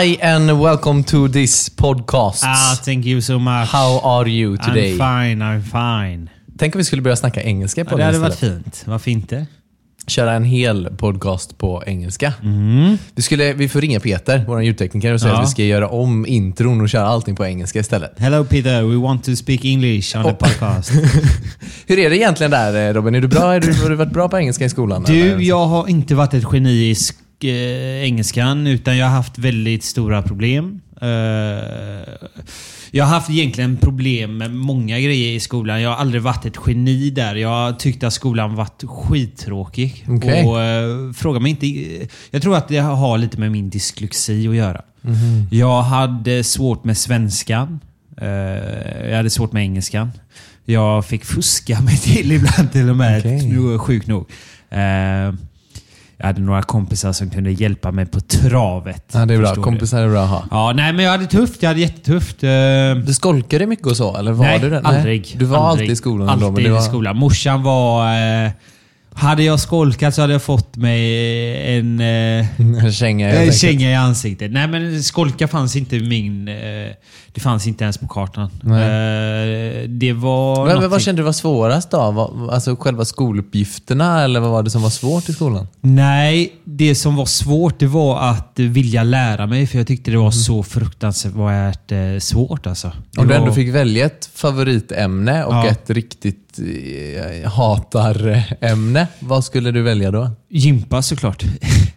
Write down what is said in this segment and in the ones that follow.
Hi and welcome to this podcast. Ah, thank you so much. How are you today? I'm fine, I'm fine. Tänk om vi skulle börja snacka engelska på Ja, det hade varit fint. Varför inte? Köra en hel podcast på engelska. Mm. Vi, skulle, vi får ringa Peter, vår ljudtekniker, och säga Ja. att vi ska göra om intron och köra allting på engelska istället. Hello Peter, we want to speak English on the Oh. podcast. Hur är det egentligen där eh, Robin? Är du bra? Är du, har du varit bra på engelska i skolan? Du, eller? jag har inte varit ett geni i sk- eh, engelskan, utan jag har haft väldigt stora problem. Eh, jag har haft egentligen problem med många grejer i skolan. Jag har aldrig varit ett geni där. Jag tyckte att skolan varit skittråkig. Okej. Och uh, fråga mig inte... Jag tror att det har lite med min dyslexi att göra. Jag hade svårt med svenskan. Eh, jag hade svårt med engelskan. Jag fick fuska mig till ibland till och med. Okej. Sjukt nog. Jag hade några kompisar som kunde hjälpa mig på travet. Ja, det är bra. Kompisar är bra att ha. Ja, nej men jag hade tufft. Jag hade jättetufft. Eh, Du skolkade mycket och så, eller var nej, du det? aldrig. Du var aldrig. alltid i skolan Alltid ändå, men det var... i skolan. Morsan var... Eh, hade jag skolkat så hade jag fått mig en... Eh, En känga en känga i ansiktet. Nej men skolka fanns inte min... Eh, det fanns inte ens på kartan. Eh, det var... Men, men vad kände du var svårast då? Alltså själva skoluppgifterna eller vad var det som var svårt i skolan? Nej, det som var svårt det var att vilja lära mig för jag tyckte det var Mm. så fruktansvärt svårt alltså. Om du var- ändå fick välja ett favoritämne och Ja. ett riktigt eh, hatarämne, vad skulle du välja då? Gympa såklart.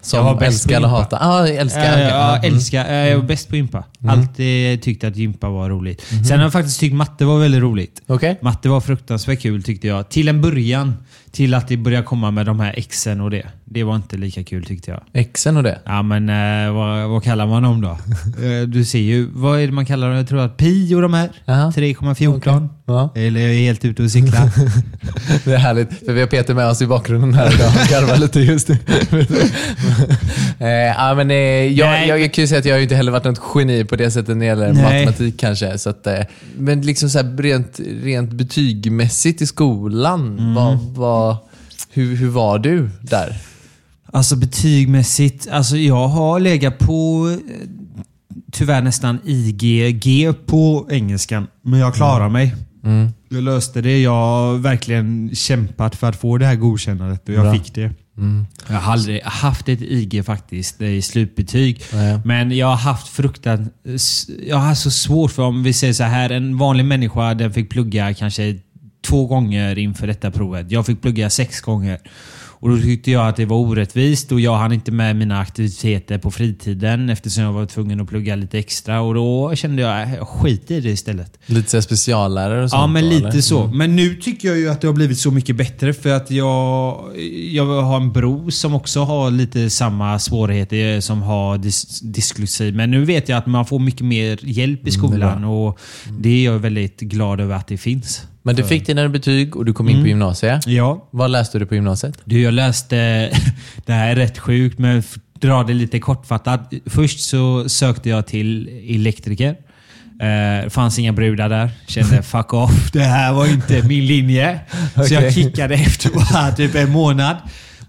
Som Jag var bäst eller gympa. hatar? Ja, jag älskar. Ja, okej. jag Mm. jag var bäst på gympa. Alltid tyckte att gympa var roligt. Mhm. Sen har jag faktiskt tyckt matte var väldigt roligt. Okej. Matte var fruktansvärt kul tyckte jag. Till en början. Till att det började komma med de här exen och det. Det var inte lika kul tyckte jag. Exen och det? Ja men eh, vad, vad kallar man dem då? Eh, du ser ju, vad är det man kallar dem? Jag tror att pi och de här. Jaha. 3,14. Ja. Eller jag är helt ute och cyklar. Det är härligt, för vi har Peter med oss i bakgrunden här idag. Han garvar lite just nu. eh, ja, men, eh, jag, jag kan ju säga att jag har ju inte heller varit något geni på det sättet när det gäller Nej. matematik kanske. Så att, eh, men liksom så här, rent, rent betygmässigt i skolan, Mm. vad, vad, hur, hur var du där? Alltså betygmässigt, alltså jag har legat på eh, tyvärr nästan IG-G på engelskan. Men jag klarar mig. Jag löste det. Jag har verkligen kämpat för att få det här godkännandet och jag Bra. fick det. Jag har aldrig haft ett IG faktiskt i slutbetyg. Nej. Men jag har haft fruktan... Jag har så svårt för om vi säger så här, en vanlig människa den fick plugga kanske två gånger inför detta provet. Jag fick plugga sex gånger. Och då tyckte jag att det var orättvist och jag hann inte med mina aktiviteter på fritiden eftersom jag var tvungen att plugga lite extra. Och då kände jag, äh, skiter i det istället. Lite så speciallärare och sånt? Ja, men då, lite eller? så. Men nu tycker jag ju att det har blivit så mycket bättre för att jag, jag har en bror som också har lite samma svårigheter som har dys, dyslexi. Men nu vet jag att man får mycket mer hjälp i skolan och det är jag väldigt glad över att det finns. Men du fick dina betyg och du kom in Mm. på gymnasiet. Ja. Vad läste du på gymnasiet? Du, jag läste... Det här är rätt sjukt, men dra det lite kortfattat. Först så sökte jag till elektriker. Eh, Det fanns inga brudar där. Kände fuck off, det här var inte min linje. Så jag kickade efter bara typ en månad.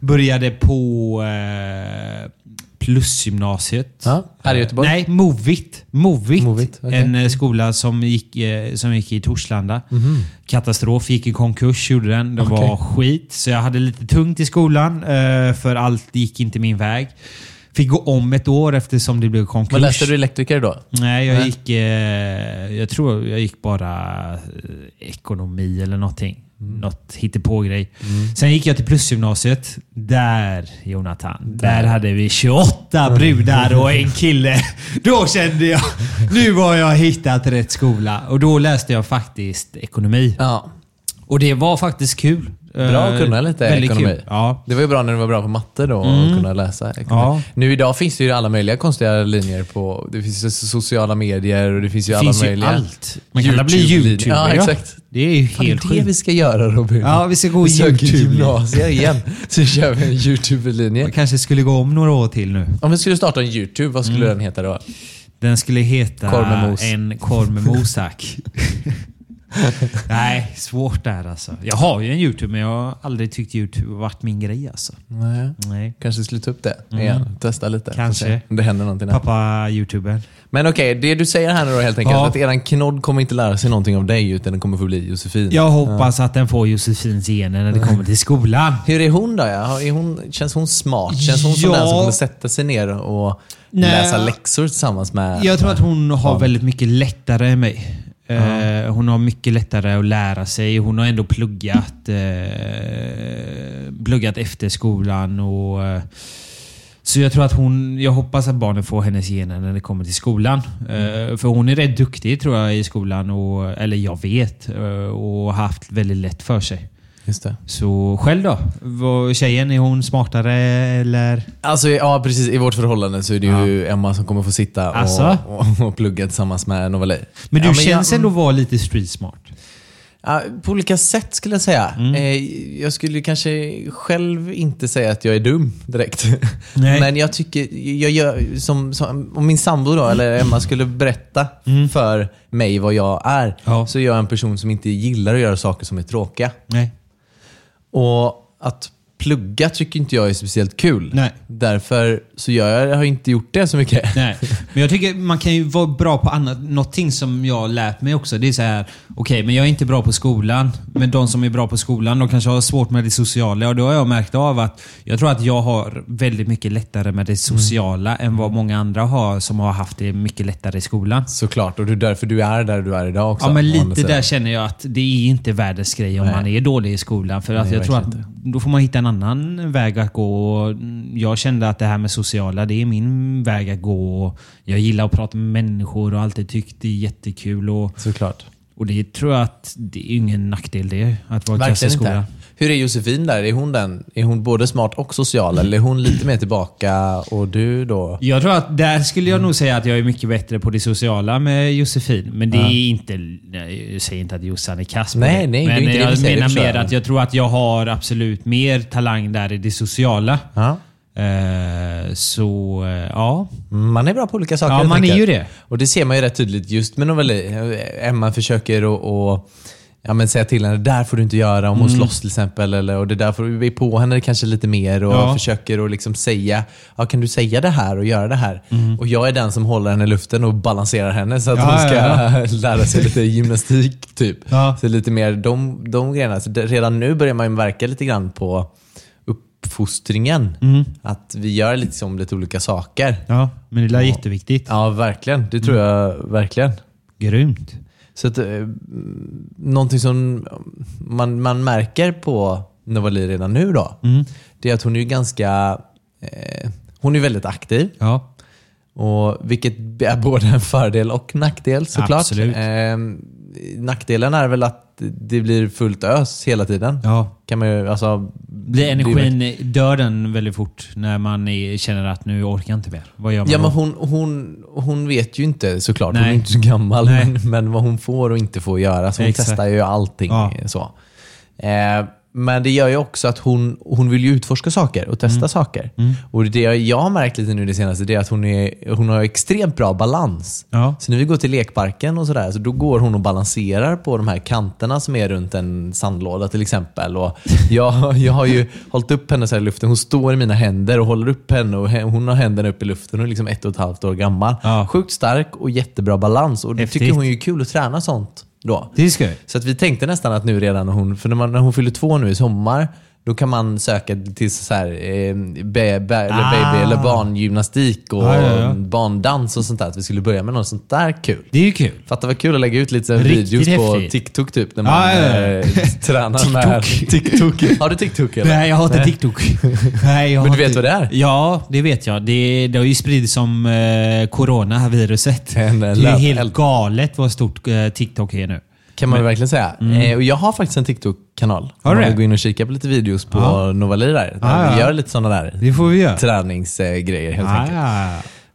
Började på eh, Plusgymnasiet. Ja, här i Göteborg? Nej, Movit. Movit. Movit, okej. En eh, skola som gick, eh, som gick i Torslanda. Katastrof. Gick i konkurs, gjorde den. Det var Mhm. Okej. skit. Så jag hade lite tungt i skolan, eh, för allt gick inte min väg. Fick gå om ett år eftersom det blev konkurs. Men läste du elektriker då? Nej, jag Nej. gick... Eh, jag tror jag gick bara eh, ekonomi eller någonting. Mm. Något hittepågrej. Sen gick jag till plusgymnasiet. Där, Jonathan. Där, hade vi 28 brudar och en kille. Då kände jag, nu har jag hittat rätt skola. Och då läste jag faktiskt ekonomi. Ja. Och det var faktiskt kul. Bra att Eh, kunna lite väldigt ekonomi. Kul. Ja. Det var ju bra när du var bra på matte då och Mm. kunna läsa ekonomi. Ja. Nu idag finns det ju alla möjliga konstiga linjer på... Det finns ju sociala medier och det finns ju Det alla finns ju möjliga... allt. Man kan alla bli youtuber. Ja, exakt. Det är ju Fan, det helt är det vi sjukt. ska göra Robin. Ja, vi ska gå vi söker YouTube. gymnasier igen. Så kör vi en YouTube-linje. Man kanske skulle gå om några år till nu. Om vi skulle starta en YouTube, vad skulle Mm. den heta då? Den skulle heta Korv med mos. En korv med mos, tack. Nej, svårt där alltså. Jag har ju en YouTube, men jag har aldrig tyckt YouTube har varit min grej alltså. Nej. Nej. Kanske skulle ta upp det igen. Testa lite. Kanske. Om det händer någonting där. Pappa YouTuber. Men okej, det du säger här nu då helt enkelt, Ja. att eran knodd kommer inte lära sig någonting av dig utan den kommer få bli Josefin. Jag hoppas att den får Josefins gener när det kommer till skolan. Hur är hon då? Ja? Är hon, känns hon smart? Känns hon som Ja. den som kommer sätta sig ner och Nej. läsa läxor tillsammans med... Jag tror att hon har Ja. väldigt mycket lättare än mig. Eh, hon har mycket lättare att lära sig. Hon har ändå pluggat, eh, pluggat efter skolan. Och, eh, så jag tror att hon, jag hoppas att barnen får hennes gener när det kommer till skolan. Eh, för hon är rätt duktig tror jag i skolan, och, eller jag vet, eh, och har haft väldigt lätt för sig. Just det. Så själv då? Tjejen, är hon smartare eller? Alltså, ja precis. I vårt förhållande så är det ju Emma som kommer få sitta Alltså? och, och, och plugga tillsammans med Novali. Men du ja, känns jag, ändå vara lite street smart. På olika sätt skulle jag säga. Mm. Eh, jag skulle kanske själv inte säga att jag är dum direkt. Nej. Men jag tycker, jag gör, som, som, om min sambo då, eller Emma skulle berätta för mig vad jag är, Mm. Ja. så är jag en person som inte gillar att göra saker som är tråkiga. Nej. Och att plugga tycker inte jag är speciellt kul. Nej. Därför så jag, jag har inte gjort det så mycket. Nej, men jag tycker man kan ju vara bra på annat. Någonting som jag har lärt mig också, det är så här. Okej, men jag är inte bra på skolan. Men de som är bra på skolan, de kanske har svårt med det sociala. Och då har jag märkt av att jag tror att jag har väldigt mycket lättare med det sociala än vad många andra har som har haft det mycket lättare i skolan. Såklart, och det är därför du är där du är idag också. Ja, men lite där känner jag att det är inte världens grej om Nej. man är dålig i skolan. För att Nej, jag tror att då får man hitta en annan väg att gå. Jag kände att det här med sociala, det är min väg att gå. Jag gillar att prata med människor och alltid tyckt det är jättekul. Och, Såklart. och det tror jag att det är ingen nackdel det, att vara i Verkligen klasskolan. inte. Hur är Josefin där? Är hon, den? är hon både smart och social? Eller är hon lite mer tillbaka och du då? Jag tror att där skulle jag nog säga att jag är mycket bättre på det sociala med Josefin. Men det är inte... Jag säger inte att Jossan är kass på Nej, det. nej, det är Men inte jag det menar mer att jag tror att jag har absolut mer talang där i det sociala. Ja. Eh, så, eh, ja. Man är bra på olika saker Ja, man är ju det. Och det ser man ju rätt tydligt just med Novali. Emma försöker att och, ja, men säga till henne, det där får du inte göra om hon Mm. slåss till exempel. Eller, och det där får du be på henne kanske lite mer och Ja. försöker att liksom säga, ja, kan du säga det här och göra det här? Och jag är den som håller henne i luften och balanserar henne så att Mm. Ja, hon ska ja, lära sig lite gymnastik. typ. Så lite mer de, de grejerna. Så det, redan nu börjar man ju verka lite grann på uppfostringen. Att vi gör lite som lite olika saker. ja. Men det är jätteviktigt. Ja, verkligen. Det tror jag verkligen. Grymt. Så att, eh, någonting som man, man märker på Novali redan nu då, det är att hon är ganska... Eh, hon är väldigt aktiv. Ja. Och vilket är både en fördel och nackdel såklart. Absolut. Eh, nackdelen är väl att det blir fullt ös hela tiden. ja. Kan man ju, alltså, Blir det energin, dör den väldigt fort när man är, känner att nu orkar jag inte mer? Vad gör man Ja, då? men hon, hon, hon vet ju inte såklart. Hon Nej. är inte så gammal. Men, men vad hon får och inte får göra. Så hon Exakt. testar ju allting. Ja. Så. Eh, men det gör ju också att hon, hon vill ju utforska saker och testa Mm. saker. Och det jag har märkt lite nu det senaste, det är att hon, är, hon har extremt bra balans. Ja. Så när vi går till lekparken och sådär, så då går hon och balanserar på de här kanterna som är runt en sandlåda till exempel. Och jag, jag har ju hållit upp henne så här i luften. Hon står i mina händer och håller upp henne och hon har händerna upp i luften. Hon är liksom ett och ett halvt år gammal. Ja. Sjukt stark och jättebra balans. Och det Häftigt. tycker hon är kul att träna sånt då. Det är skoj. Så att vi tänkte nästan att nu redan när hon, för när, man, när hon fyller två nu i sommar, då kan man söka till så här, eh, be, be, eller Ah. baby eller barngymnastik och Ja, ja, ja. barndans och sånt där. Att vi skulle börja med något sånt där kul. Det är ju kul. Fatta vad kul att lägga ut lite Riktigt videos på häftigt. TikTok typ. När man ja. eh, tränar med TikTok. Har du TikTok eller? Nej, jag har inte TikTok. Nej, jag Men du vet vad det är? Ja, det vet jag. Det, det har ju spridits som eh, coronaviruset. En, Det är helt galet vad stort eh, TikTok är nu. Kan man verkligen säga. Eh, och jag har faktiskt en TikTok-kanal. Mm. Har du det? gå in och kika på lite videos på Ja. Novali där. Ah, vi gör lite sådana där Det får vi göra. träningsgrejer helt Ah, enkelt. ja.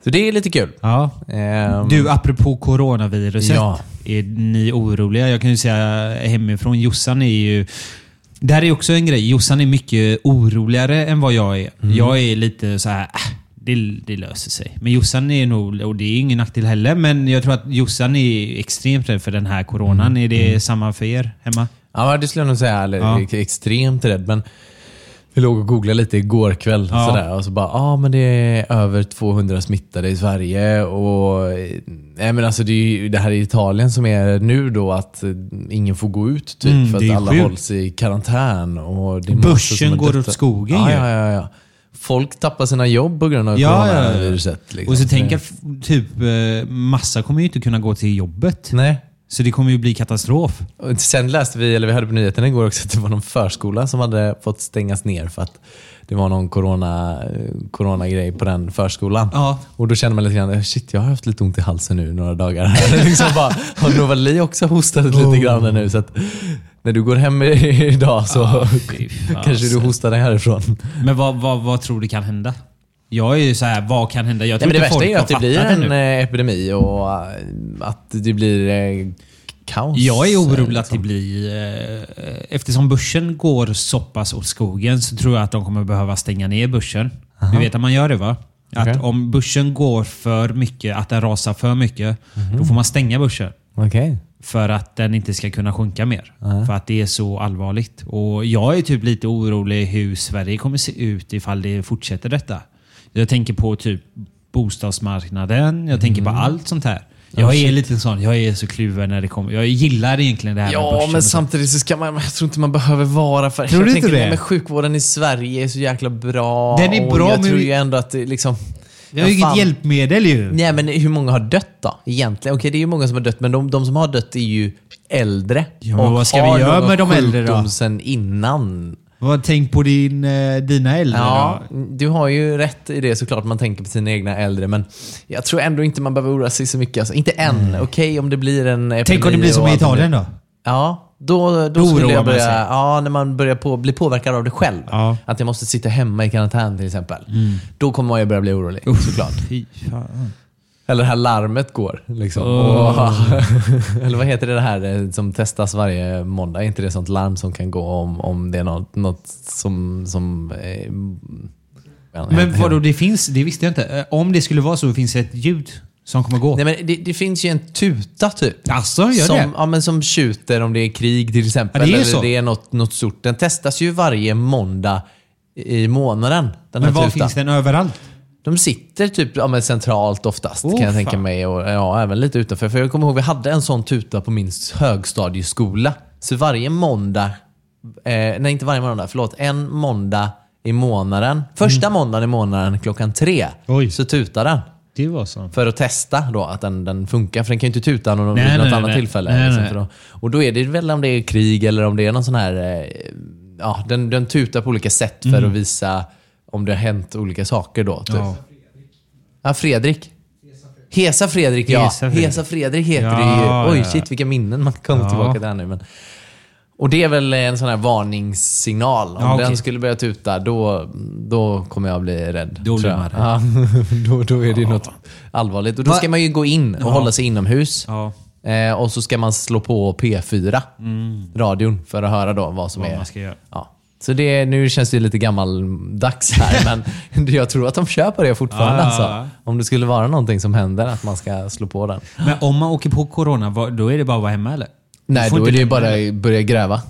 Så det är lite kul. Ja. Ehm, Du, apropå coronaviruset. Ja. Är ni oroliga? Jag kan ju säga hemifrån, Jossan är ju... Det här är också en grej. Jossan är mycket oroligare än vad jag är. Mm. Jag är lite så här... Det, det löser sig. Men Jossan är nog, och det är ingen nackdel heller, men jag tror att Jossan är extremt rädd för den här coronan. Mm. Är det samma för er hemma? Ja, det skulle jag nog säga. Eller Ja. ex- extremt rädd. Men vi låg och googlade lite igår kväll. Ja. Sådär, och så bara, ja ah, men det är över 200 smittade i Sverige. Och, nej, men alltså det, är ju det här i Italien som är nu då att ingen får gå ut typ, Mm, för att alla sjukt. hålls i karantän. Och det Börsen går åt skogen ja, ju. ja, ja, ja. Folk tappar sina jobb på grund av Ja, ja, ja. coronaviruset. Liksom. Och så tänker jag, typ, eh, massa kommer ju inte kunna gå till jobbet. Nej. Så det kommer ju bli katastrof. Och sen läste vi, eller vi hörde på nyheterna igår också, att det var någon förskola som hade fått stängas ner för att det var någon corona, eh, coronagrej på den förskolan. Ja. Och då känner man lite grann, shit jag har haft lite ont i halsen nu några dagar. liksom bara, har Novali också hostat lite Oh. grann nu? Så att när du går hem idag så fasen. kanske du hostar dig härifrån. Men vad, vad, vad tror du kan hända? Jag är ju så här, vad kan hända? Jag Nej, tror men det värsta är ju har att det blir en nu. eh, epidemi och eh, att det blir eh, kaos. Jag är orolig eh, att det blir... Eh, eftersom börsen går så pass åt skogen så tror jag att de kommer behöva stänga ner börsen. Du vet att man gör det va? Att Okej. om börsen går för mycket, att den rasar för mycket, Mhm. då får man stänga börsen. Okej. För att den inte ska kunna sjunka mer. För att det är så allvarligt. Och jag är typ lite orolig hur Sverige kommer se ut ifall det fortsätter detta. Jag tänker på typ bostadsmarknaden, jag tänker på allt sånt här. Jag är lite sån, jag är så kluven när det kommer. Jag gillar egentligen det här med Ja, men och samtidigt så ska man, jag tror inte man behöver vara för... Tror jag du inte det? Men sjukvården i Sverige är så jäkla bra. Den är och bra, jag men tror ju ändå att det liksom... Vi har ju inget hjälpmedel ju. Nej, men hur många har dött då? Egentligen? Okej, det är ju många som har dött, men de, de som har dött är ju äldre. Ja, men och vad ska vi göra med de äldre då? sen innan. Vad Tänk på din, eh, dina äldre Ja, då. du har ju rätt i det såklart. Man tänker på sina egna äldre, men jag tror ändå inte man behöver oroa sig så mycket. Alltså, inte än. Okej, om det blir en epidemi Tänk om det blir som i Italien då? Ja, då, då, skulle jag börja... Ja, när man börjar på, bli påverkad av det själv. Ja. Att jag måste sitta hemma i karantän till exempel. Då kommer ju börja bli orolig, såklart. Fy fan. Eller det här larmet går. Liksom. Och, eller vad heter det, det här eh, som testas varje måndag? Är inte det sånt larm som kan gå om, om det är något, något som... som eh, Men vadå, det finns, det visste jag inte. Eh, Om det skulle vara så, finns det ett ljud som kommer gå? Nej, men det, det finns ju en tuta typ. Alltså, gör som, det? Ja, men som tjuter om det är krig till exempel. Ja, det är eller så. det är något, något stort. Den testas ju varje måndag i månaden. Den Men var tutan. finns den överallt? De sitter typ ja, men centralt oftast Oh, kan jag tänka fan. mig. Och, ja, även lite utanför. För jag kommer ihåg vi hade en sån tuta på min högstadieskola. Så varje måndag, eh, nej inte varje måndag, förlåt. En måndag i månaden, första måndagen i månaden klockan tre, Mm. Oj. så tutar den. Det var så. För att testa då att den, den funkar. För den kan ju inte tuta någon, Nej, vid något nej, annat nej. tillfälle. Nej, liksom, då, och då är det väl om det är krig eller om det är någon sån här... Eh, ja, den, den tutar på olika sätt för Mm. att visa om det har hänt olika saker då. Typ. Ja. Ja, Fredrik. Hesa Fredrik, ja. Hesa Fredrik. Hesa Fredrik heter Ja, det ju. Oj, ja. shit vilka minnen man kommer Ja. tillbaka till här nu. Men... Och det är väl en sån här varningssignal. Om Ja, okej. den skulle börja tuta, då, då kommer jag bli rädd. Då blir man jag. Ja, då, då är det något allvarligt. Och då Va- ska man ju gå in och Ja. hålla sig inomhus. Ja. Eh, och så ska man slå på P4, radion, för att höra då vad som Vad är... man ska göra. Ja. Så det, nu känns det lite gammaldags här, men jag tror att de kör på det fortfarande. Ja. Alltså. Om det skulle vara någonting som händer, att man ska slå på den. Men om man åker på corona, då är det bara att vara hemma eller? Nej, då är det ju bara att börja gräva.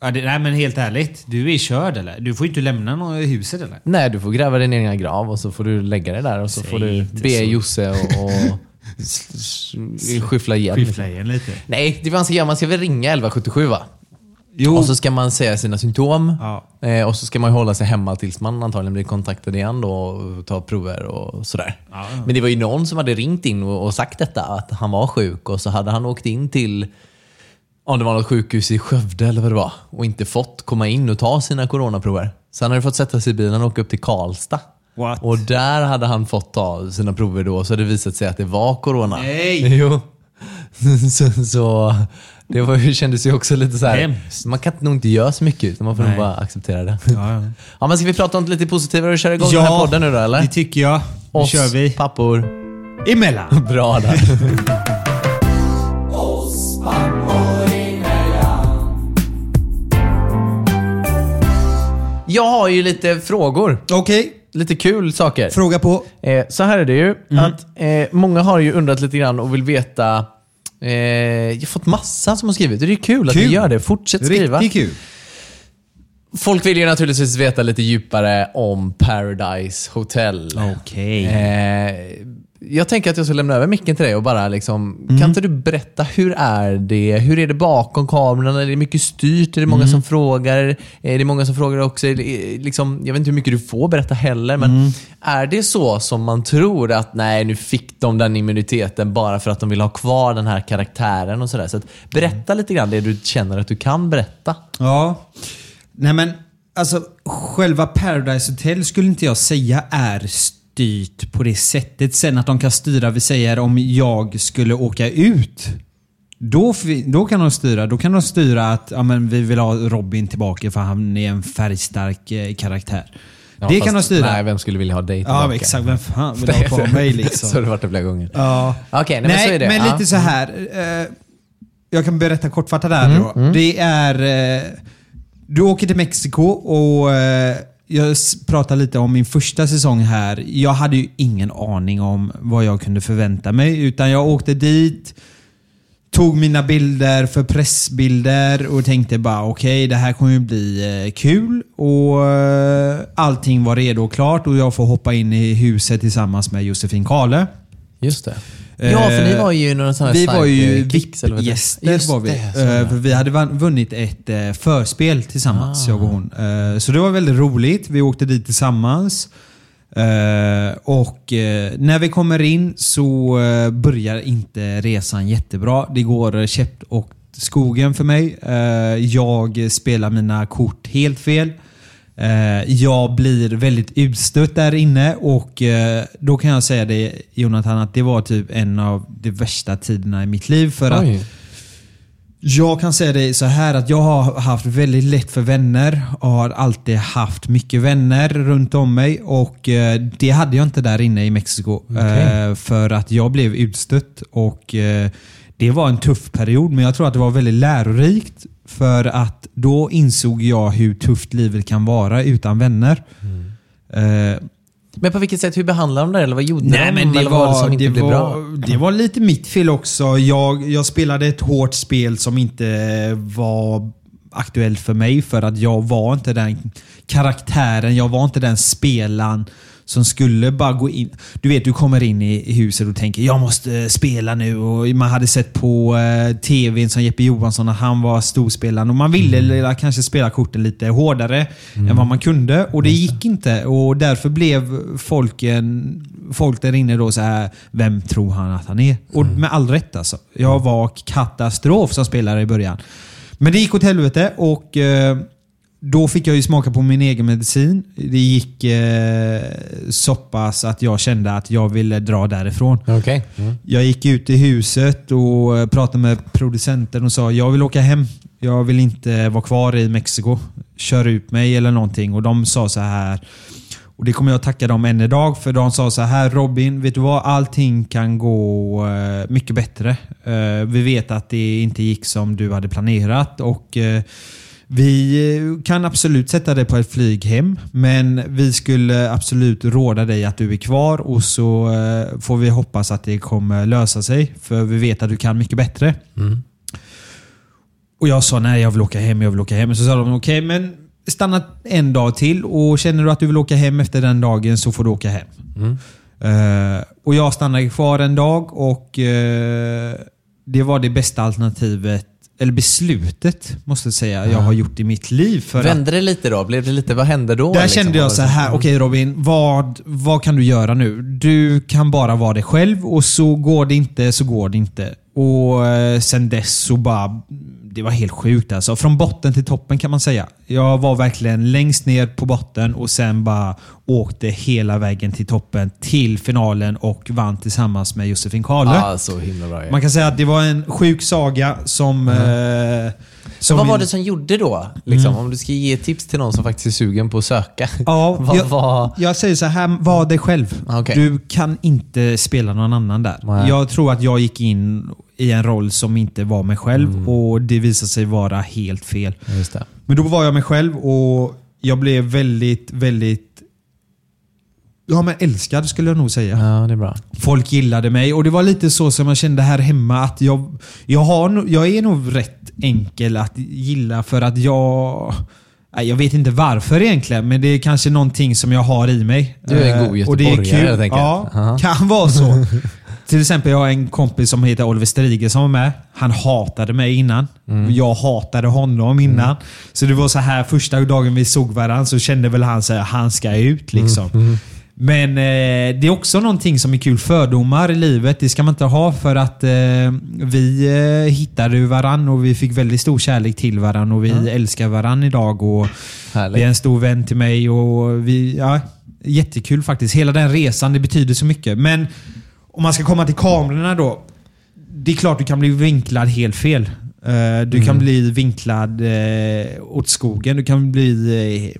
Ja, det, nej men helt ärligt. Du är körd eller? Du får inte lämna något i huset eller? Nej, du får gräva din egen grav och så får du lägga dig där och så Säg får du be så. Josse och, och skyffla igen. Skiffla igen lite. Nej, det man ska göra, man ska väl ringa 1177 va? Jo. Och så ska man säga sina symptom. Ja. Eh, och så ska man hålla sig hemma tills man antagligen blir kontaktad igen då och ta prover och sådär. Ja. Men det var ju någon som hade ringt in och, och sagt detta, att han var sjuk och så hade han åkt in till om det var något sjukhus i Skövde eller vad det var och inte fått komma in och ta sina coronaprover. Så han hade fått sätta sig i bilen och åka upp till Karlstad. What? Och där hade han fått ta sina prover då, så hade det visat sig att det var corona. Nej! Jo. så, så Det var, kändes ju också lite så här. Hemskt. man kan nog inte göra så mycket utan man får nog bara acceptera det. Ja, ja. Ja, men ska vi prata om lite positivare och köra igång den här podden nu då eller? det tycker jag. Nu Oss kör vi. pappor. Emellan. Bra där. Jag har ju lite frågor. Okej, Lite kul saker. fråga på. Eh, så här är det ju. Mm. Att, eh, många har ju undrat lite grann och vill veta. Eh, jag har fått massa som har skrivit. Det är kul, att Kul. ni gör det. Fortsätt skriva. Riktigt kul. Folk vill ju naturligtvis veta lite djupare om Paradise Hotel. Okej. Eh, jag tänker att jag ska lämna över micken till dig och bara liksom, Mm. kan inte du berätta hur är det? Hur är det bakom kameran? Är det mycket styrt? Är det många Mm. som frågar? Är det många som frågar också? Är det, liksom, jag vet inte hur mycket du får berätta heller, men Mm. är det så som man tror att nej, nu fick de den immuniteten bara för att de vill ha kvar den här karaktären och sådär. Så att, berätta lite grann det du känner att du kan berätta. Ja. Nej men, alltså själva Paradise Hotel skulle inte jag säga är styrt på det sättet. Sen att de kan styra, vi säger om jag skulle åka ut. Då, då kan de styra. Då kan de styra att ja, men vi vill ha Robin tillbaka för han är en färgstark eh, karaktär. Ja, det kan de styra. Nej, vem skulle vilja ha dig ja, tillbaka? men exakt. Vem fan vill ha kvar mig liksom? så har det varit flera gånger. Ja. Okej, nej, men så är det. men Ja. lite så här. Eh, jag kan berätta kortfattat där Mm, då. Det är... Eh, du åker till Mexiko och eh, jag pratar lite om min första säsong här. Jag hade ju ingen aning om vad jag kunde förvänta mig. Utan jag åkte dit, tog mina bilder för pressbilder och tänkte bara okej, det här kommer ju bli eh, kul. Och eh, allting var redo och klart och jag får hoppa in i huset tillsammans med Josefin Kale. Just det. Ja, för ni Eh, var ju några sådana Vi var ju. VIP-gäster var vi. det, Eh, vi hade vunnit ett eh, förspel tillsammans, Ah. jag och hon. Så det var väldigt roligt. Vi åkte dit tillsammans. Och när vi kommer in så börjar inte resan jättebra. Det går käppt och skogen för mig. Jag spelar mina kort helt fel. Eh, Jag blir väldigt utstött där inne och eh, då kan jag säga det Jonathan att det var typ en av de värsta tiderna i mitt liv. För att jag kan säga det så här att jag har haft väldigt lätt för vänner och har alltid haft mycket vänner runt om mig och eh, det hade jag inte där inne i Mexiko. Eh, För att jag blev utstött och det var en tuff period men jag tror att det var väldigt lärorikt för att då insåg jag hur tufft livet kan vara utan vänner. Eh, Men på vilket sätt, hur behandlade de det? Eller vad gjorde Nej, de? men det eller vad var, som inte det, blev var, bra? det var lite mitt fel också. Jag, jag spelade ett hårt spel som inte var aktuellt för mig för att jag var inte den karaktären, jag var inte den spelaren som skulle bara gå in. Du vet, du kommer in i huset och tänker jag måste spela nu. Och man hade sett på eh, tvn som Jeppe Johansson att han var storspelaren och man ville eller kanske spela korten lite hårdare än vad man kunde. Och det gick inte och därför blev folken, folk där inne då så här, vem tror han att han är? Och med all rätt alltså. Jag var katastrof som spelare i början. Men det gick åt helvete och eh, då fick jag ju smaka på min egen medicin. Det gick eh, så pass att jag kände att jag ville dra därifrån. Okej. Mm. Jag gick ut i huset och eh, pratade med producenten och sa jag vill åka hem. Jag vill inte vara kvar i Mexiko. Kör ut mig eller någonting. Och de sa så här. Och det kommer jag tacka dem än idag för de sa så här Robin, vet du vad? Allting kan gå eh, mycket bättre. Eh, vi vet att det inte gick som du hade planerat och eh, vi eh, kan absolut sätta dig på ett flyg hem, men vi skulle absolut råda dig att du är kvar och så eh, får vi hoppas att det kommer lösa sig. För vi vet att du kan mycket bättre. Och jag sa nej, jag vill åka hem, jag vill åka hem. Så sa de okej, men stanna en dag till och känner du att du vill åka hem efter den dagen så får du åka hem. Eh, och jag stannade kvar en dag och eh, det var det bästa alternativet, eller beslutet måste jag säga, jag har gjort i mitt liv. För Vände det lite då? Blev det lite, vad hände då? där liksom? kände jag så här, okej Robin, vad, vad kan du göra nu? Du kan bara vara dig själv och så går det inte så går det inte. Och eh, sen dess så bara det var helt sjukt alltså. Från botten till toppen kan man säga. Jag var verkligen längst ner på botten och sen bara åkte hela vägen till toppen till finalen och vann tillsammans med Josefin Kahle. Ja, så himla bra. Man kan säga att det var en sjuk saga som... Eh, vad var vi- det som gjorde då? Liksom, Om du ska ge tips till någon som faktiskt är sugen på att söka. Ja, vad jag, var... jag säger så här, var dig själv. Okej. Du kan inte spela någon annan där. Nej. Jag tror att jag gick in i en roll som inte var mig själv Mm. och det visade sig vara helt fel. Men då var jag mig själv och jag blev väldigt, väldigt Ja, men älskad skulle jag nog säga. Ja, det är bra. Folk gillade mig och det var lite så som jag kände här hemma att jag, jag, har, jag är nog rätt enkel att gilla för att jag... Jag vet inte varför egentligen, men det är kanske någonting som jag har i mig. Du är en god Eh, och det är göteborgare, kul. helt enkelt. Ja, Aha. kan vara så. Till exempel, jag har en kompis som heter Oliver Strige som var med. Han hatade mig innan. Mm. Jag hatade honom innan. Så det var så här första dagen vi såg varandra så kände väl han att han ska ut. liksom. Mm. Men eh, det är också någonting som är kul. Fördomar i livet, det ska man inte ha för att eh, vi eh, hittade varann och vi fick väldigt stor kärlek till varann och vi älskar varann idag. Och Härligt. det är en stor vän till mig och vi, ja, jättekul faktiskt. Hela den resan, det betyder så mycket. Men om man ska komma till kamerorna då. Det är klart du kan bli vinklad helt fel. Eh, Du kan bli vinklad eh, åt skogen. Du kan bli...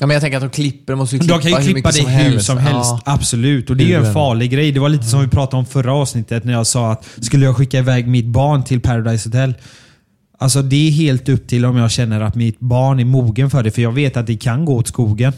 Ja, men jag tänker att de klipper, de måste ju klippa de kan ju hur klippa mycket dig som hur helst. som helst. Ja. Absolut. Och det är ju en farlig grej. Det var lite som vi pratade om förra avsnittet när jag sa att skulle jag skicka iväg mitt barn till Paradise Hotel. Alltså det är helt upp till om jag känner att mitt barn är mogen för det. För jag vet att det kan gå åt skogen.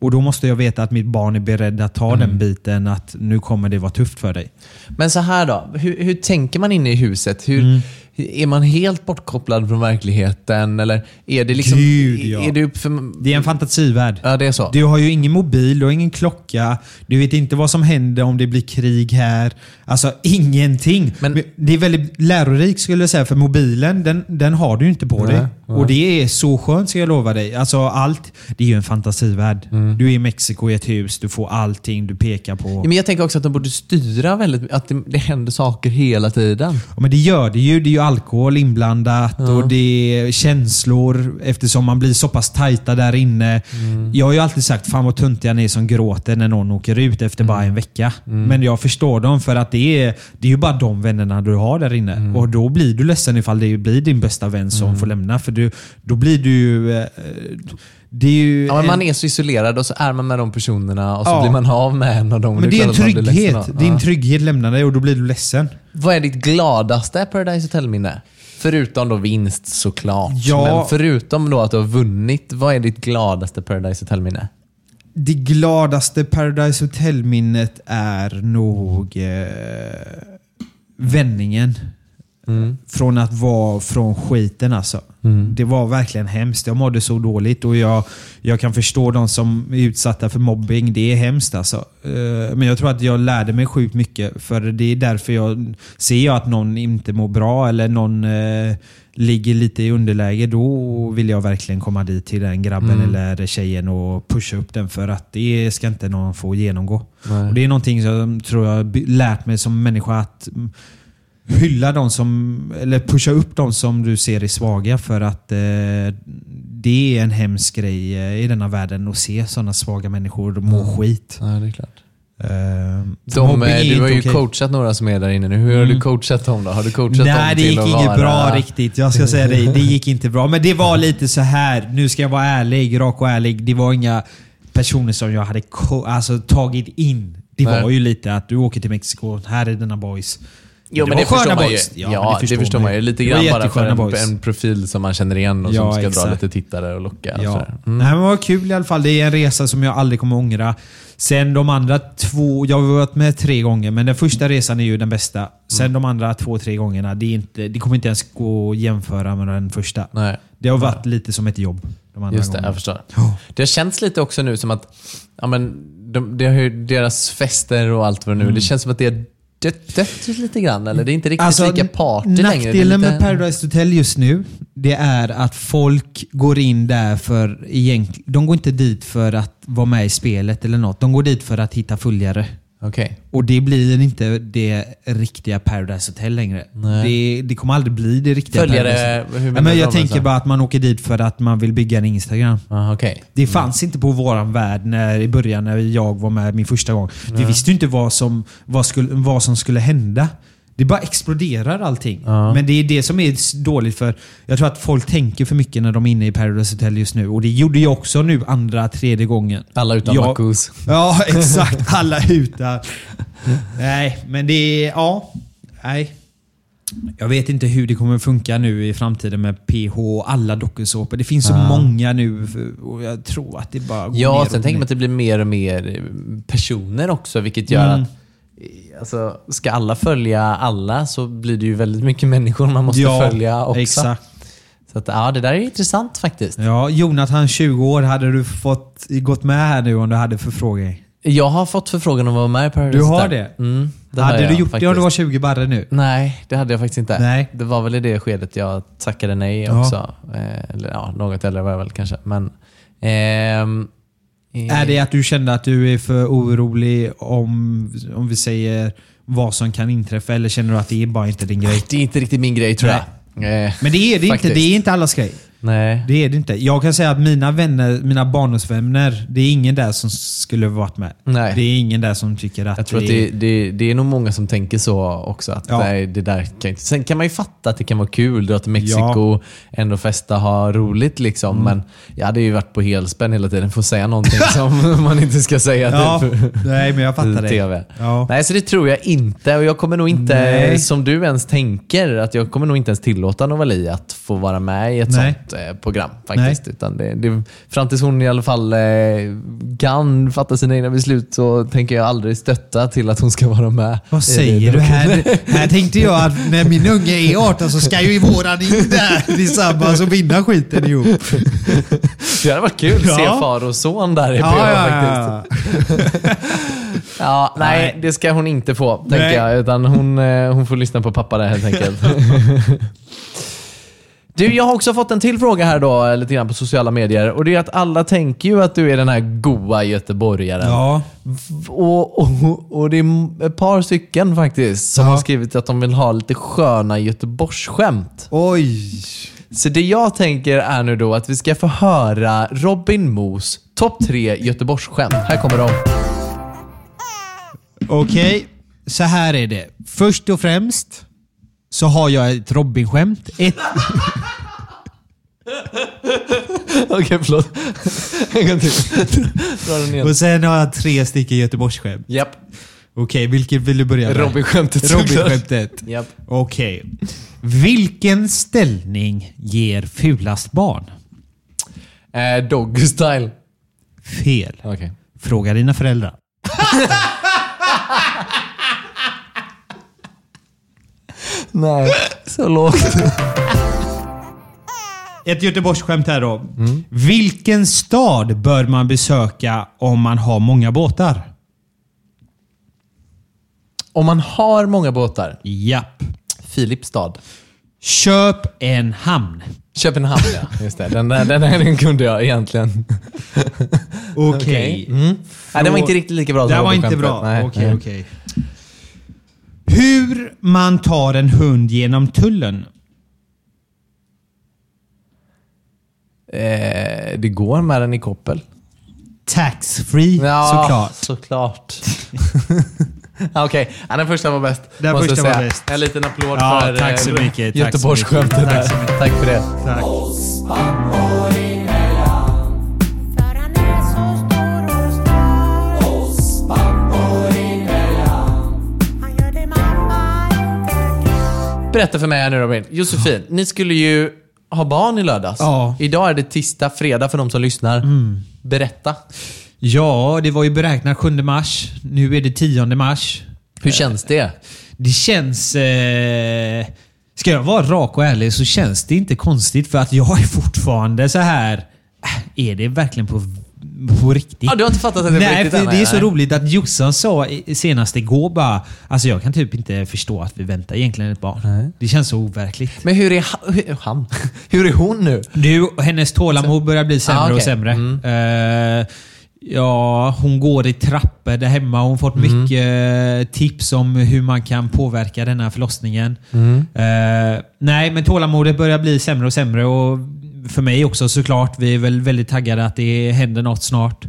Och då måste jag veta att mitt barn är beredd att ta Mm. den biten att nu kommer det vara tufft för dig. Men så här då, hur, hur tänker man inne i huset? Hur, Mm. Är man helt bortkopplad från verkligheten? Eller är det liksom... Gud, ja. Är det för... Det är en fantasivärld. Ja, det är så. Du har ju ingen mobil, du har ingen klocka. Du vet inte vad som händer om det blir krig här. Alltså ingenting. Men- Men, det är väldigt lärorikt skulle jag säga, för mobilen den, den har du ju inte på Nej, dig. nej. Och det är så skönt ska jag lova dig. Alltså allt, det är ju en fantasivärld. Mm. Du är i Mexiko i ett hus, du får allting du pekar på. Ja, men jag tänker också att de borde styra väldigt att det, det händer saker hela tiden. Ja, men det gör det ju. Det är ju alkohol inblandat och det är känslor eftersom man blir så pass tajta där inne. Jag har ju alltid sagt fan vad töntiga ni är som gråter när någon åker ut efter bara en vecka. Men jag förstår dem för att det är, det är ju bara de vännerna du har där inne. Och då blir du ledsen ifall det blir din bästa vän som får lämna. För du, då blir du ju... eh, Det är ju Ja, men en- man är så isolerad och så är man med de personerna och så Ja. blir man av med en av dem. men det är en trygghet. Din Ja. trygghet lämnar dig och då blir du ledsen. Vad är ditt gladaste Paradise Hotel-minne? Förutom då vinst såklart. Ja. Men förutom då att du har vunnit, vad är ditt gladaste Paradise Hotel-minne? Det gladaste Paradise Hotel-minnet är nog eh, vändningen. Från att vara från skiten alltså. Det var verkligen hemskt. Jag mådde så dåligt och jag, jag kan förstå de som är utsatta för mobbing. Det är hemskt alltså. Eh, Men jag tror att jag lärde mig sjukt mycket. För det är därför jag ser jag att någon inte mår bra eller någon eh, ligger lite i underläge. Då vill jag verkligen komma dit till den grabben eller tjejen och pusha upp den. För att det ska inte någon få genomgå. Nej. Och Det är någonting som jag tror jag by- lärt mig som människa. att mm, hylla de som, eller pusha upp de som du ser är svaga för att eh, det är en hemsk grej eh, i denna världen att se sådana svaga människor må skit. Ja, det är klart. Eh, för De, eh, du har ju okej. coachat några som är där inne nu. Hur har du coachat dem då? Har du coachat dem Nej, det till gick inget vara... bra riktigt. Jag ska säga det. Det gick inte bra. Men det var lite så här. nu ska jag vara ärlig, rak och ärlig. Det var inga personer som jag hade alltså, tagit in. Det Nej. var ju lite att du åker till Mexiko, här är dina boys. Jo, men var det förstår man ju. boys. Ja, det förstår, man ju. Lite Det grann bara för en, en profil som man känner igen och Ja, som ska dra exakt. lite tittare och locka. Och Ja. sådär. Mm. Nej, men vad kul i alla fall. Det är en resa som jag aldrig kommer ångra. Sen de andra två, jag har varit med tre gånger, men den första resan är ju den bästa. Sen Mm. de andra två, tre gångerna, det, är inte, det kommer inte ens gå att jämföra med den första. Nej. Det har varit lite som ett jobb. De andra Just det, gångerna. jag förstår. Det har känts lite också nu som att ja, men, de, det har ju deras fester och allt vad det nu Det känns som att det har dött, dött lite grann. Eller det är inte riktigt lika party längre. Alltså, Nackdelen lite... med Paradise Hotel just nu, det är att folk går in där för egentligen... De går inte dit för att vara med i spelet eller något. De går dit för att hitta följare. Okej. Och det blir inte det riktiga Paradise Hotel längre. Det, det kommer aldrig bli det riktiga Följare, Paradise menar Ja, men Jag tänker bara att man åker dit för att man vill bygga en Instagram. Ah, okej. Det fanns inte på våran värld när, i början när jag var med min första gång. Vi visste ju inte vad som, vad skulle, vad som skulle hända. Det bara exploderar allting. Ja. Men det är det som är dåligt för jag tror att folk tänker för mycket när de är inne i Paradise Hotel just nu. Och det gjorde jag också nu andra, tredje gången. Alla utan Jag- Marcus. Ja, exakt. Alla utan. Nej, men det är... Ja. Nej. Jag vet inte hur det kommer funka nu i framtiden med PH och alla dokusåpor. Det finns så Ja. många nu och jag tror att det bara går Ja, sen tänker man att det blir mer och mer personer också, vilket gör Mm. att Alltså, ska alla följa alla så blir det ju väldigt mycket människor man måste Ja, följa också. Exakt. Så att, ja, det där är intressant faktiskt. Ja, Jonathan, 20 år, hade du fått gått med här nu om du hade förfrågning? Jag har fått förfrågan om att vara med i Paradise Du har det? Mm, det har hade jag du gjort det faktiskt. om du var 20 barre nu? Nej, det hade jag faktiskt inte. Nej. Det var väl i det skedet jag tackade nej Ja. också. Eh, eller ja, något äldre var jag väl kanske. Men, eh, Är det att du kände att du är för orolig om, om vi säger vad som kan inträffa? Eller känner du att det är bara inte din grej? Det är inte riktigt min grej tror jag. Eh, Men det är det inte. Det är inte allas grej. Nej. Det är det inte. Jag kan säga att mina vänner, mina barndomsvänner, det är ingen där som skulle varit med. Nej. Det är ingen där som tycker att Jag tror att det, det, det är nog många som tänker så också. Att Ja. nej, det där kan inte. Sen kan man ju fatta att det kan vara kul, dra till Mexiko, ändå festa, ha roligt liksom. Mm. Men jag hade ju varit på helspänn hela tiden för att säga någonting som man inte ska säga Ja, typ, nej men jag fattar det. Ja. Nej, så det tror jag inte. Och jag kommer nog inte, Nej. som du ens tänker, att jag kommer nog inte ens tillåta Novali att få vara med i ett Nej. sånt program faktiskt. Utan det, det, fram tills hon i alla fall eh, kan fatta sina egna beslut så tänker jag aldrig stötta till att hon ska vara med. Vad säger du här? Här tänkte jag att när min unge är 18 så ska ju våran in där tillsammans och vinna skiten ihop. Det hade varit kul att se Ja. far och son där i Ja, PH ja, faktiskt. ja. Ja, nej, Nej. det ska hon inte få, tänker Nej. jag. Utan hon, eh, hon får lyssna på pappa där helt enkelt. Du, jag har också fått en till fråga här då, lite grann på sociala medier. Och det är att alla tänker ju att du är den här goa göteborgaren. ja. Och, och, och det är ett par stycken faktiskt som Ja. har skrivit att de vill ha lite sköna Göteborgsskämt. Oj. Så det jag tänker är nu då att vi ska få höra Robin Moos topp tre Göteborgsskämt. Här kommer de. Okej, så här är det. Först och främst så har jag ett Robin-skämt. Ett, Okej, förlåt. En gång till. Dra den igen. och sen har jag tre stycken Göteborgsskämt. Japp. Okej, vilket vill du börja med? Robin-skämtet. Robin-skämtet. Japp. Okej. Vilken ställning ger fulast barn? Eh, doggy style. Fel. Okej. Fråga dina föräldrar. Nej, så lågt. Ett Göteborgsskämt här då. Vilken stad bör man besöka om man har många båtar? Om man har många båtar. Japp. Filipstad. Köp en hamn. Köpenhamn ja, just det. Den, där, den, där, den kunde jag egentligen. Okej. Mm. Nej, den var inte riktigt lika bra Det som var inte bra. Nej, Okej, nej. okej. Hur man tar en hund genom tullen? Eh, det går med den i koppel. Tax free såklart. såklart. Ja, Okej, ja, den första var bäst. Den första jag var säga. bäst. En liten applåd Ja, för tack så eh, mycket, Göteborgsskämtet Tack för det. Tack. Berätta för mig här nu Robin. Josefin, ni skulle ju ha barn i lördags. Ja. Idag är det tisdag, fredag för de som lyssnar. Berätta. Ja, det var ju beräknat 7 mars. Nu är det 10 mars. Hur känns det? Det känns... Eh, ska jag vara rak och ärlig så känns det inte konstigt för att jag är fortfarande så här. äh, Är det verkligen på, på riktigt? Ja, du har inte fattat att det är Nej, riktigt för än, det är så nej. roligt att Jossan sa senast igår bara... Alltså jag kan typ inte förstå att vi väntar egentligen ett barn. Det känns så overkligt. Men hur är ha- hur, han? Hur är hon nu? Du, hennes tålamod börjar bli sämre Ah, okej. och sämre. Mm. Eh, Ja, hon går i trappor där hemma. Hon har fått Mm. mycket tips om hur man kan påverka den här förlossningen. Mm. Eh, nej, men tålamodet börjar bli sämre och sämre. Och för mig också såklart. Vi är väl väldigt taggade att det händer något snart.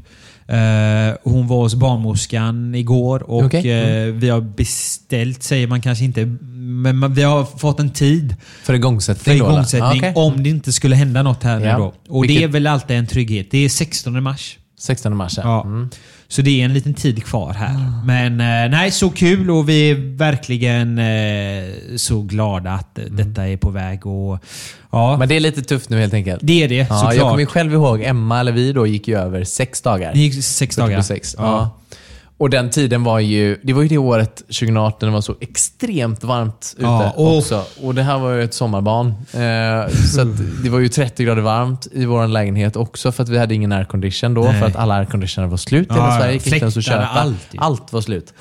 Eh, hon var hos barnmorskan igår och Okej. eh, vi har beställt, säger man kanske inte, men vi har fått en tid För igångsättning för igångsättning Ja, okej. om det inte skulle hända något här Ja. nu då. Och det Vilket- är väl alltid en trygghet. Det är 16 mars. 16 mars, ja. Ja. Mm. Så det är en liten tid kvar här. Men eh, nej, så kul och vi är verkligen eh, så glada att eh, detta är på väg. Och, ja, Men det är lite tufft nu helt enkelt. det är det Ja, såklart. jag kommer själv ihåg, Emma eller vi då gick ju över sex dagar. Det gick sex 40 dagar. plus sex. Ja. Och den tiden var ju, det var ju det året 2018 det var så extremt varmt ute Ja, och- också. Och det här var ju ett sommarbarn. Eh, så det var ju 30 grader varmt i vår lägenhet också för att vi hade ingen aircondition då. Nej. För att alla airconditioner var slut i Ja, hela ja. Sverige. gick inte ens att Fläktar, köpa. allt. Allt var slut.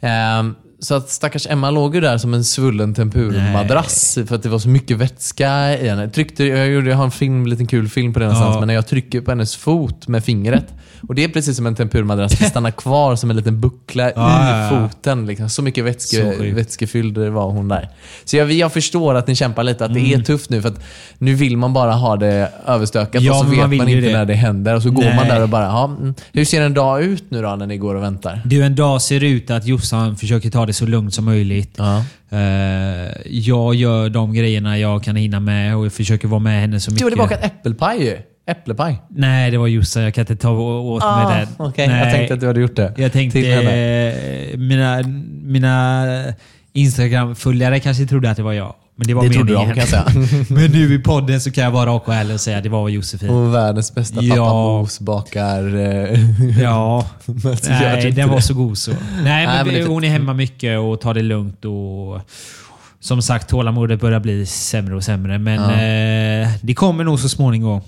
Ehm, så att stackars Emma låg ju där som en svullen tempurmadrass för att det var så mycket vätska i henne. Tryckte, jag, gjorde, jag har en film, liten kul film på det någonstans, Ja. men när jag trycker på hennes fot med fingret och det är precis som en tempurmadrass, det stannar kvar som en liten buckla Ja, i foten. Liksom. Så mycket Så vätske, sjukt. vätskefylld var hon där. Så jag, jag förstår att ni kämpar lite, att det Mm. är tufft nu för att nu vill man bara ha det överstökat Ja, och så vet man man, inte det. när det händer och så går man Nej. där och bara, mm, hur ser en dag ut nu då när ni går och väntar? Du, en dag ser ut att Jossan försöker ta det så lugnt som möjligt. Ja. Eh, jag gör de grejerna jag kan hinna med och jag försöker vara med henne så Du mycket. har tillbaka ett äppelpaj ju. Äpplepaj. Nej, det var Jossan. Jag kan inte ta åt mig Ah, den. Okej, jag Nej. tänkte att du hade gjort det. Jag tänkte, eh, mina, mina Instagram-följare kanske trodde att det var jag. Men det var Det trodde de kan jag säga. Men nu i podden så kan jag vara rak och ärlig och säga att det var Josefin. Och världens bästa Ja. pappa Mos bakar... Eh, Ja, men nej, inte den var så god så. Nej, Nej, men, men det är hon är hemma mycket och tar det lugnt. och Som sagt, tålamodet börjar bli sämre och sämre. Men eh, det kommer nog så småningom.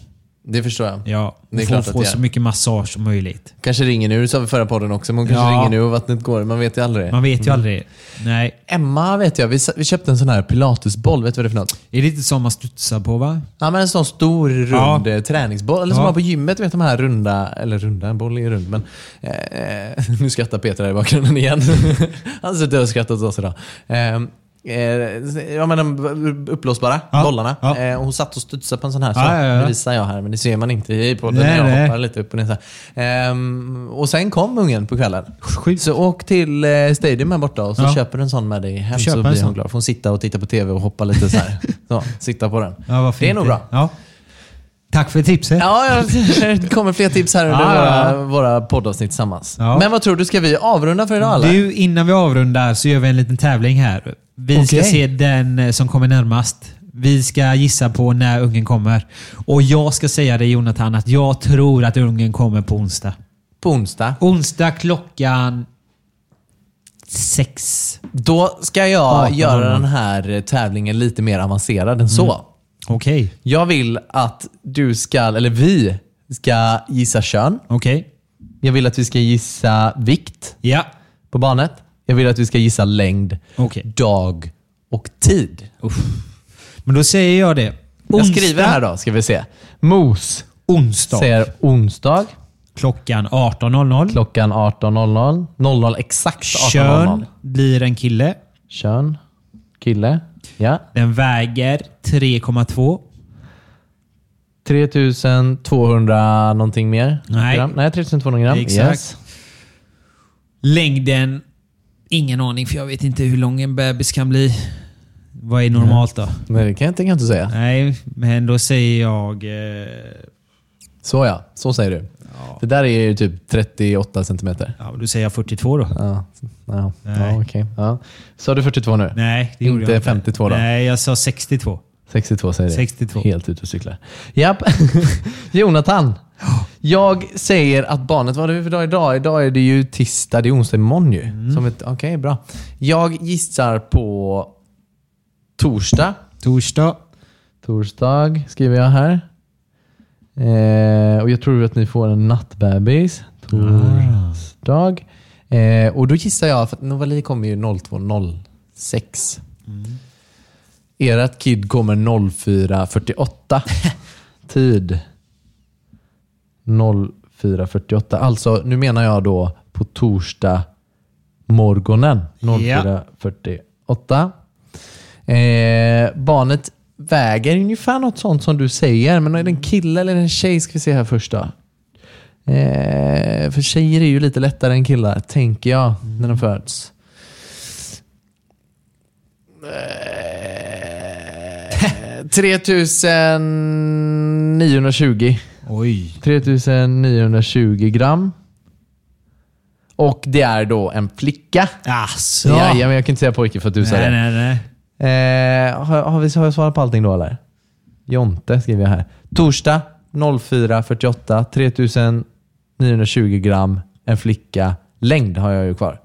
Det förstår jag. Ja, Det är klart får att få det är. så mycket massage som möjligt. Kanske ringer nu, det sa vi förra podden också, men hon kanske Ja. ringer nu och vattnet går. Man vet ju aldrig. Man vet ju aldrig. Nej. Emma vet jag, vi, s- vi köpte en sån här pilatesboll. Vet du vad det är för något? Är det inte som man studsar på va? Ja, men en sån stor rund Ja. eh, träningsboll. Eller som Ja. man har på gymmet, vet de här runda, eller runda, en boll är ju rund, men eh, nu skrattar Peter här i bakgrunden igen. Han sitter och skrattar åt oss idag. Eh, Eh, ja, men de uppblåsbara Ja, bollarna. ja. Eh, hon satt och studsade på en sån här. Så Ja, ja. Nu visar jag här, men det ser man inte i podden. Nej, jag nej. hoppar lite upp och ner så. Ehm, Och sen kom ungen på kvällen. Sjukt. Så åk till eh, Stadium här borta och så köper du en sån med dig hem så blir hon glad. Får hon sitta och titta på TV och hoppa lite så här. Så, sitta på den. Det är nog bra. Tack för tipset. Ja, det kommer fler tips här under Ja, våra, våra poddavsnitt tillsammans. Ja. Men vad tror du, ska vi avrunda för idag eller? Du, innan vi avrundar så gör vi en liten tävling här. Vi ska Okej. se den eh, som kommer närmast. Vi ska gissa på när ungen kommer. Och jag ska säga det Jonathan, att jag tror att ungen kommer på onsdag. På onsdag. Onsdag klockan sex. Då ska jag 18.00. göra den här tävlingen lite mer avancerad än så. Okej. Jag vill att du ska, eller vi, ska gissa kön. Okej. Jag vill att vi ska gissa vikt Ja. på barnet. Jag vill att vi ska gissa längd, Okej. dag och tid. Men då säger jag det. Jag skriver här då, ska vi se. Mos Onsdag. säger onsdag Klockan 18.00. klockan 18.00. 00 exakt 18.00. Kön blir en kille. Kön. Kille. Ja. Den väger 3,2. 3200 någonting mer? Nej. Gram? Nej, 3200 gram. Exakt. Yes. Längden? Ingen aning, för jag vet inte hur lång en bebis kan bli. Vad är normalt då? Nej, det kan jag inte, kan jag inte säga. Nej, men då säger jag... Eh, Så ja, så säger du. Det där är ju typ 38 centimeter. ja, då säger jag 42 då. Ja, ja, Nej. ja okej. Ja. Sa du 42 nu? Nej, det gjorde Inte jag 52 då? Nej, jag sa 62. 62 säger. 62. Helt ute och cyklar. Japp. Jonathan. Jag säger att barnet, vad är det för dag idag? Idag är det ju tisdag, det är onsdag imorgon ju. Mm. Okej, bra. Jag gissar på torsdag. Torsdag. Torsdag skriver jag här. Eh, och jag tror att ni får en nattbebis. Torsdag. Eh, och då gissar jag, för att Novali kommer ju 02.06. Ert kid kommer 04.48. Tid 04.48. Alltså, nu menar jag då på torsdag morgonen 04.48. Eh, barnet väger ungefär något sånt som du säger, men är det en kille eller en tjej ska vi se här först då. Eh, för tjejer är ju lite lättare än killar, tänker jag, när de föds. Eh, 3920. Oj. 3920 gram. Och det är då en flicka. Asså. Ja, men jag kan inte säga pojke för att du sa nej, det. nej, nej. Eh, har, har, vi, har jag svarat på allting då eller? Jonte skriver jag här. Torsdag 04.48, 3920 gram, en flicka. Längd har jag ju kvar.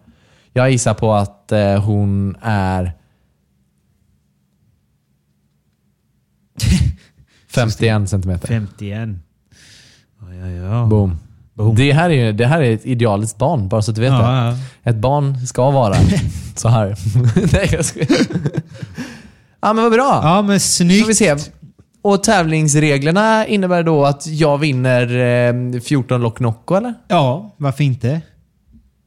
Jag gissar på att eh, hon är 51 centimeter. 51. Ja, ja, ja. Boom. Boom. Det, här är, det här är ett idealiskt barn, bara så att du vet det. Ja, ja. Ett barn ska vara så här. Nej, jag skojar. Ja, men vad bra. Ja, men Ska vi snyggt. se. Och tävlingsreglerna innebär då att jag vinner eh, 14 lock Nocco, eller? Ja, varför inte?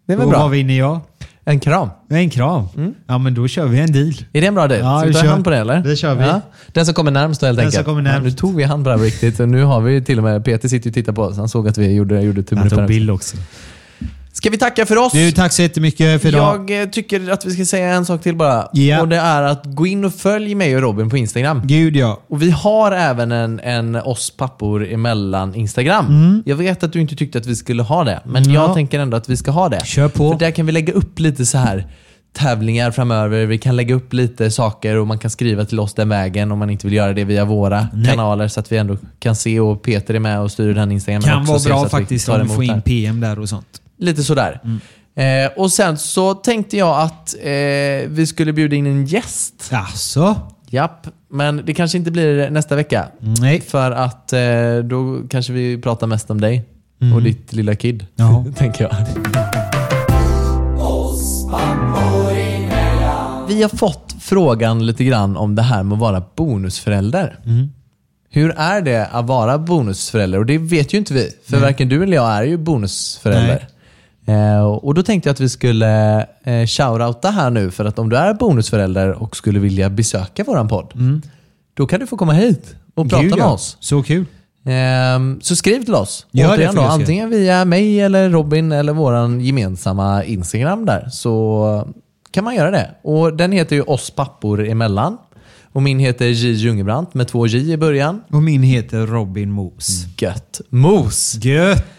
Det är väl Och bra? vad vinner jag? En kram. En kram. Ja, men då kör vi en deal. Är det en bra deal? Ja, Ska vi ta kör. hand på det eller? Det kör vi. Den som kommer närmst då helt Den enkelt. som kommer närmst. Ja, nu tog vi hand på det här riktigt och nu har vi till och med, Peter sitter och tittar på oss. Han såg att vi gjorde, gjorde tummen upp. tog här. bild också. Ska vi tacka för oss? Du, tack så jättemycket för idag. Jag eh, tycker att vi ska säga en sak till bara. Ja. Och det är att gå in och följ mig och Robin på Instagram. Gud ja. Och vi har även en, en oss pappor emellan Instagram. Jag vet att du inte tyckte att vi skulle ha det, men Mm. Ja. jag tänker ändå att vi ska ha det. Kör på. För där kan vi lägga upp lite så här tävlingar framöver. Vi kan lägga upp lite saker och man kan skriva till oss den vägen om man inte vill göra det via våra Nej. kanaler så att vi ändå kan se och Peter är med och styr den Instagram. Kan vara bra faktiskt om vi får in. PM där och sånt. Lite sådär. Eh, och sen så tänkte jag att eh, vi skulle bjuda in en gäst. Alltså? Japp, men det kanske inte blir nästa vecka. Nej. För att eh, då kanske vi pratar mest om dig och ditt lilla kid. Ja. tänker jag. Vi har fått frågan lite grann om det här med att vara bonusförälder. Hur är det att vara bonusförälder? Och det vet ju inte vi, för varken du eller jag är ju bonusförälder. Eh, och då tänkte jag att vi skulle eh, shoutouta här nu, för att om du är bonusförälder och skulle vilja besöka våran podd, då kan du få komma hit och prata Gud, med ja. oss. Så kul. Ehm, så skriv till oss. Gör det Återigen då, antingen via mig eller Robin eller våran gemensamma Instagram där. Så kan man göra det. Och Den heter ju oss pappor emellan. Och min heter J Jungebrant med två J i början. Och min heter Robin Mos. Gött. Mos. Gött!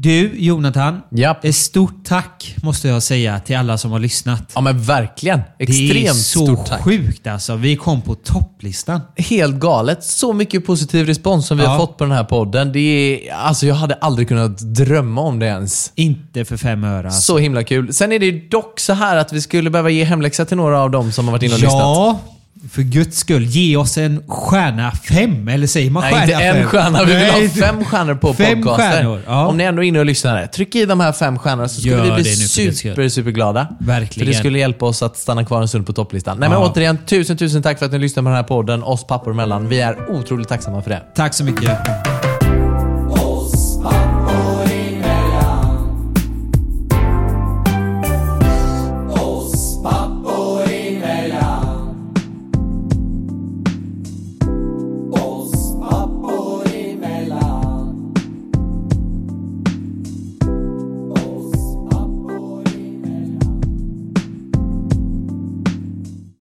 Du, Jonathan. Japp. Ett stort tack måste jag säga till alla som har lyssnat. Ja men verkligen. det är Extremt så stort tack. sjukt alltså. Vi kom på topplistan. Helt galet. Så mycket positiv respons som vi Ja. har fått på den här podden. Det är, alltså jag hade aldrig kunnat drömma om det ens. Inte för fem öre alltså. Så himla kul. Sen är det dock så här att vi skulle behöva ge hemläxa till några av dem som har varit inne och lyssnat. För guds skull. Ge oss en stjärna fem. Eller säger man Nej, stjärna inte en fem? stjärna. Vi vill Nej, ha fem stjärnor på Fem podcaster. stjärnor, ja. Om ni ändå är inne och lyssnar, tryck i de här fem stjärnorna så skulle Gör vi bli super, superglada. Verkligen. För det skulle hjälpa oss att stanna kvar en stund på topplistan. Nej men Ja. återigen, tusen tusen tack för att ni lyssnar på den här podden, oss pappor emellan. Vi är otroligt tacksamma för det. Tack så mycket.